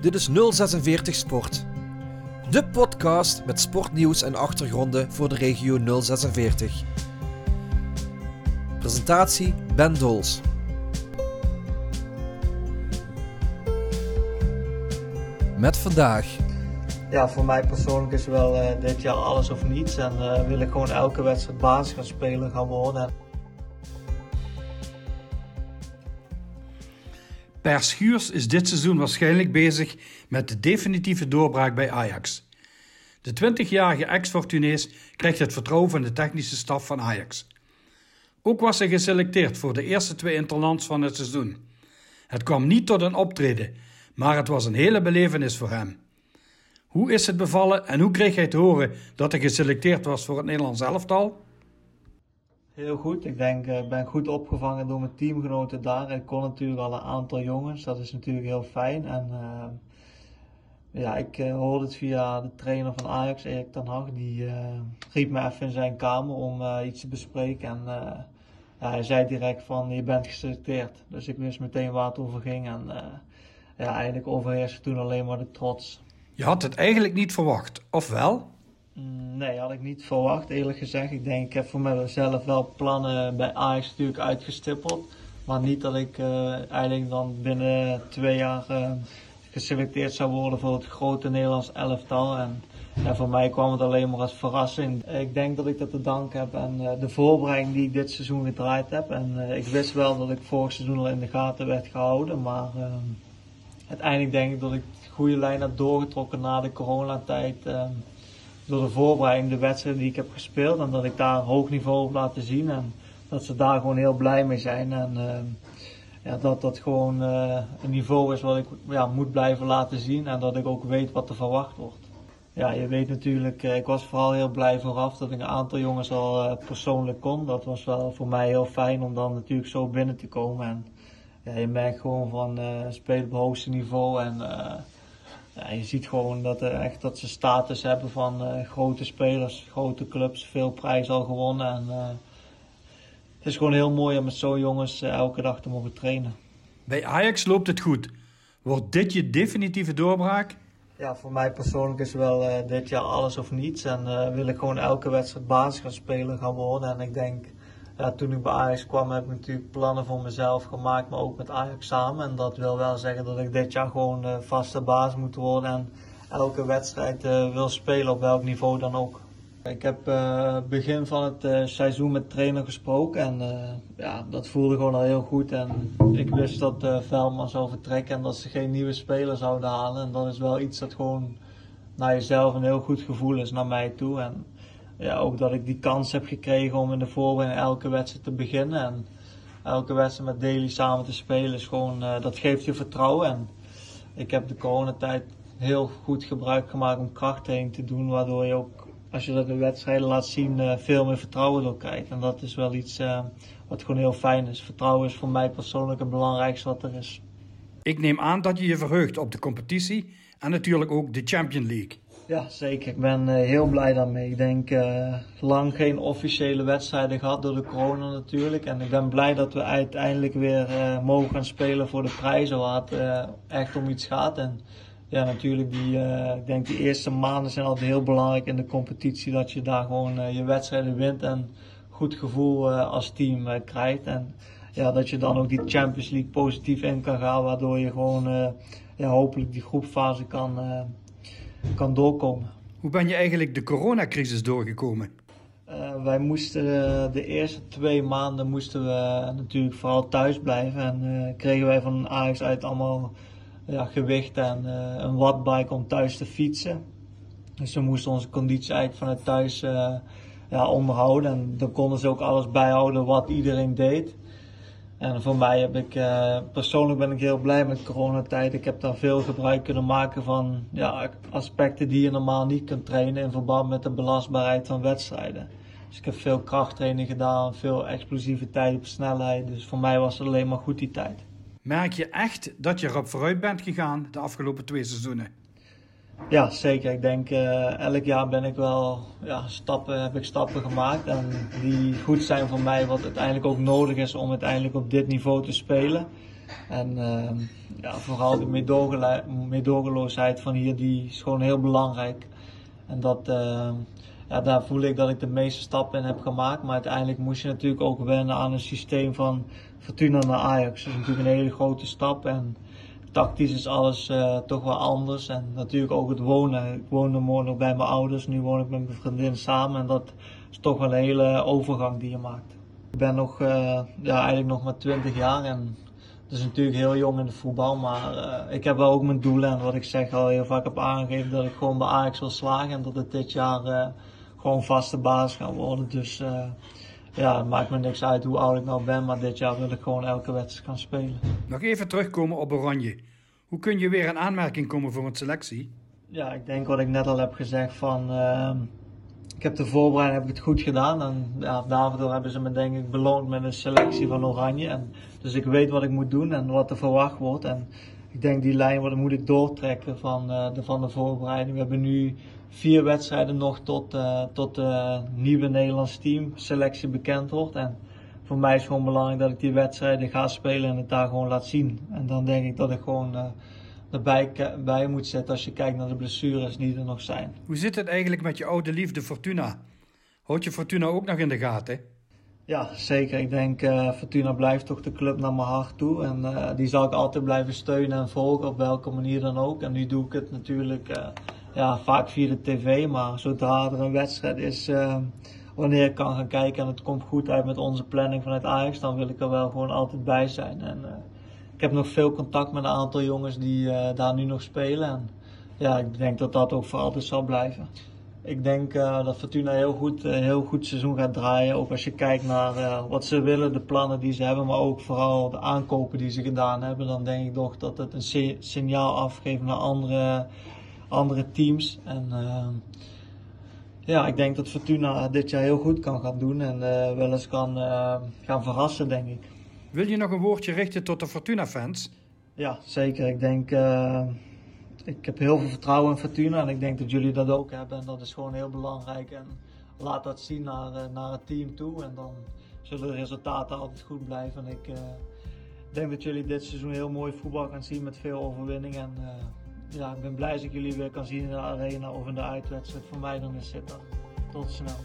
Dit is 046 Sport. De podcast met sportnieuws en achtergronden voor de regio 046. Presentatie Ben Dols. Met vandaag. Ja, voor mij persoonlijk is wel uh, dit jaar alles of niets. En uh, wil ik gewoon elke wedstrijd basis gaan spelen gaan worden. Per Schuurs is dit seizoen waarschijnlijk bezig met de definitieve doorbraak bij Ajax. De 20-jarige ex-Fortunees krijgt het vertrouwen van de technische staf van Ajax. Ook was hij geselecteerd voor de eerste twee interlands van het seizoen. Het kwam niet tot een optreden, maar het was een hele belevenis voor hem. Hoe is het bevallen en hoe kreeg hij te horen dat hij geselecteerd was voor het Nederlands elftal? Heel goed. Ik denk, ik uh, ben goed opgevangen door mijn teamgenoten daar. Ik kon natuurlijk al een aantal jongens. Dat is natuurlijk heel fijn. En uh, ja, ik uh, hoorde het via de trainer van Ajax, Erik ten Hag. Die riep me even in zijn kamer om iets te bespreken. En ja, hij zei direct van, je bent geselecteerd. Dus ik wist meteen waar het over ging. En ja, eigenlijk overheerste toen alleen maar de trots. Je had het eigenlijk niet verwacht, of wel? Mm, nee, had ik niet verwacht, eerlijk gezegd. Ik denk, ik heb voor mezelf wel plannen bij Ajax natuurlijk uitgestippeld. Maar niet dat ik uh, eigenlijk dan binnen twee jaar uh, geselecteerd zou worden voor het grote Nederlands elftal. En voor mij kwam het alleen maar als verrassing. Ik denk dat ik dat te danken heb aan uh, de voorbereiding die ik dit seizoen gedraaid heb. En ik wist wel dat ik vorig seizoen al in de gaten werd gehouden. Maar uiteindelijk denk ik dat ik de goede lijn heb doorgetrokken na de coronatijd door de voorbereiding, de wedstrijden die ik heb gespeeld. En dat ik daar hoog niveau op laten zien. En dat ze daar gewoon heel blij mee zijn. En uh, ja, dat dat gewoon uh, een niveau is wat ik ja, moet blijven laten zien. En dat ik ook weet wat er verwacht wordt. Ja, je weet natuurlijk, ik was vooral heel blij vooraf dat ik een aantal jongens al persoonlijk kon. Dat was wel voor mij heel fijn om dan natuurlijk zo binnen te komen. En ja, je merkt gewoon van spelen op het hoogste niveau. En ja, je ziet gewoon dat, uh, echt dat ze status hebben van uh, grote spelers, grote clubs, veel prijzen al gewonnen. En, uh, het is gewoon heel mooi om met zo'n jongens elke dag te mogen trainen. Bij Ajax loopt het goed. Wordt dit je definitieve doorbraak? Ja, voor mij persoonlijk is wel dit jaar alles of niets. En wil ik gewoon elke wedstrijd basis gaan spelen gaan worden. En ik denk toen ik bij Ajax kwam heb ik natuurlijk plannen voor mezelf gemaakt, maar ook met Ajax samen. En dat wil wel zeggen dat ik dit jaar gewoon uh, vaste baas moet worden en elke wedstrijd uh, wil spelen op welk niveau dan ook. Ik heb uh, begin van het seizoen met trainer gesproken en ja, dat voelde gewoon al heel goed. En ik wist dat Velman zou vertrekken en dat ze geen nieuwe speler zouden halen. En dat is wel iets dat gewoon naar jezelf een heel goed gevoel is naar mij toe. En ja, ook dat ik die kans heb gekregen om in de voorbereiding elke wedstrijd te beginnen. En elke wedstrijd met Daily samen te spelen is gewoon, uh, dat geeft je vertrouwen. En ik heb de coronatijd heel goed gebruik gemaakt om krachttraining te doen, waardoor je ook, als je dat in wedstrijden laat zien, uh, veel meer vertrouwen door krijgt. En dat is wel iets uh, wat gewoon heel fijn is. Vertrouwen is voor mij persoonlijk het belangrijkste wat er is. Ik neem aan dat je je verheugt op de competitie en natuurlijk ook de Champion League. Ja, zeker. Ik ben uh, heel blij daarmee. Ik denk uh, lang geen officiële wedstrijden gehad door de corona natuurlijk. En ik ben blij dat we uiteindelijk weer uh, mogen gaan spelen voor de prijzen waar het echt om iets gaat. En ja, natuurlijk, die, ik denk die eerste maanden zijn altijd heel belangrijk in de competitie. Dat je daar gewoon je wedstrijden wint en goed gevoel als team krijgt. En ja, dat je dan ook die Champions League positief in kan gaan. Waardoor je gewoon ja, hopelijk die groepfase kan kan doorkomen. Hoe ben je eigenlijk de coronacrisis doorgekomen? Uh, wij moesten uh, de eerste twee maanden moesten we natuurlijk vooral thuis blijven. En uh, kregen wij van Ajax uit allemaal ja, gewicht en een wattbike om thuis te fietsen. Dus we moesten onze conditie uit vanuit thuis ja, onderhouden. En dan konden ze ook alles bijhouden wat iedereen deed. En voor mij heb ik, uh, persoonlijk ben ik heel blij met coronatijd. Ik heb daar veel gebruik kunnen maken van ja, aspecten die je normaal niet kunt trainen in verband met de belastbaarheid van wedstrijden. Dus ik heb veel krachttraining gedaan, veel explosiviteit op snelheid. Dus voor mij was het alleen maar goed die tijd. Merk je echt dat je erop vooruit bent gegaan de afgelopen twee seizoenen? Ja, zeker. Ik denk uh, elk jaar ben ik wel ja, stappen, heb ik stappen gemaakt en die goed zijn voor mij, wat uiteindelijk ook nodig is om uiteindelijk op dit niveau te spelen. En ehm, ja, vooral de meedogenloosheid van hier, die is gewoon heel belangrijk. En dat, ehm, ja, daar voel ik dat ik de meeste stappen in heb gemaakt. Maar uiteindelijk moest je natuurlijk ook wennen aan een systeem van Fortuna naar Ajax. Dat is natuurlijk een hele grote stap. En tactisch is alles uh, toch wel anders. En natuurlijk ook het wonen. Ik woonde morgen nog bij mijn ouders. Nu woon ik met mijn vriendin samen. En dat is toch wel een hele overgang die je maakt. Ik ben nog, uh, ja, eigenlijk nog maar 20 jaar. En dat is natuurlijk heel jong in de voetbal. Maar uh, ik heb wel ook mijn doelen. En wat ik zeg al heel vaak heb aangegeven. Dat ik gewoon bij Ajax wil slagen. En dat het dit jaar gewoon vaste baas gaan worden. Dus ja, het maakt me niks uit hoe oud ik nou ben, maar dit jaar wil ik gewoon elke wedstrijd gaan spelen. Nog even terugkomen op Oranje. Hoe kun je weer in aanmerking komen voor een selectie? Ja, ik denk wat ik net al heb gezegd van... Uh, ik heb de voorbereiding heb ik het goed gedaan. En ja, daardoor hebben ze me denk ik beloond met een selectie van Oranje. En, dus ik weet wat ik moet doen en wat er verwacht wordt. En ik denk die lijn wat moet ik doortrekken van, uh, de, van de voorbereiding. We hebben nu vier wedstrijden nog tot, uh, tot de nieuwe Nederlands team selectie bekend wordt. En voor mij is het gewoon belangrijk dat ik die wedstrijden ga spelen en het daar gewoon laat zien. En dan denk ik dat ik gewoon uh, erbij bij moet zetten als je kijkt naar de blessures die er nog zijn. Hoe zit het eigenlijk met je oude liefde Fortuna? Houd je Fortuna ook nog in de gaten? Ja, zeker. Ik denk uh, Fortuna blijft toch de club naar mijn hart toe. En uh, die zal ik altijd blijven steunen en volgen op welke manier dan ook. En nu doe ik het natuurlijk ja, vaak via de tv. Maar zodra er een wedstrijd is, wanneer ik kan gaan kijken en het komt goed uit met onze planning vanuit Ajax, dan wil ik er wel gewoon altijd bij zijn. En ik heb nog veel contact met een aantal jongens die daar nu nog spelen. En ja, ik denk dat dat ook voor altijd zal blijven. Ik denk dat Fortuna heel goed, uh, heel goed seizoen gaat draaien. Ook als je kijkt naar wat ze willen, de plannen die ze hebben, maar ook vooral de aankopen die ze gedaan hebben. Dan denk ik toch dat het een signaal afgeeft naar andere, andere teams. En ja, ik denk dat Fortuna dit jaar heel goed kan gaan doen en wel eens kan gaan verrassen, denk ik. Wil je nog een woordje richten tot de Fortuna-fans? Ja, zeker. Ik denk ik heb heel veel vertrouwen in Fortuna en ik denk dat jullie dat ook hebben. En dat is gewoon heel belangrijk. En laat dat zien naar, eh, naar het team toe. En dan zullen de resultaten altijd goed blijven. En ik uh, denk dat jullie dit seizoen heel mooi voetbal gaan zien met veel overwinningen. En uh, ja, ik ben blij dat ik jullie weer kan zien in de arena of in de uitwedstrijd. Voor mij dan is het dan. Tot snel.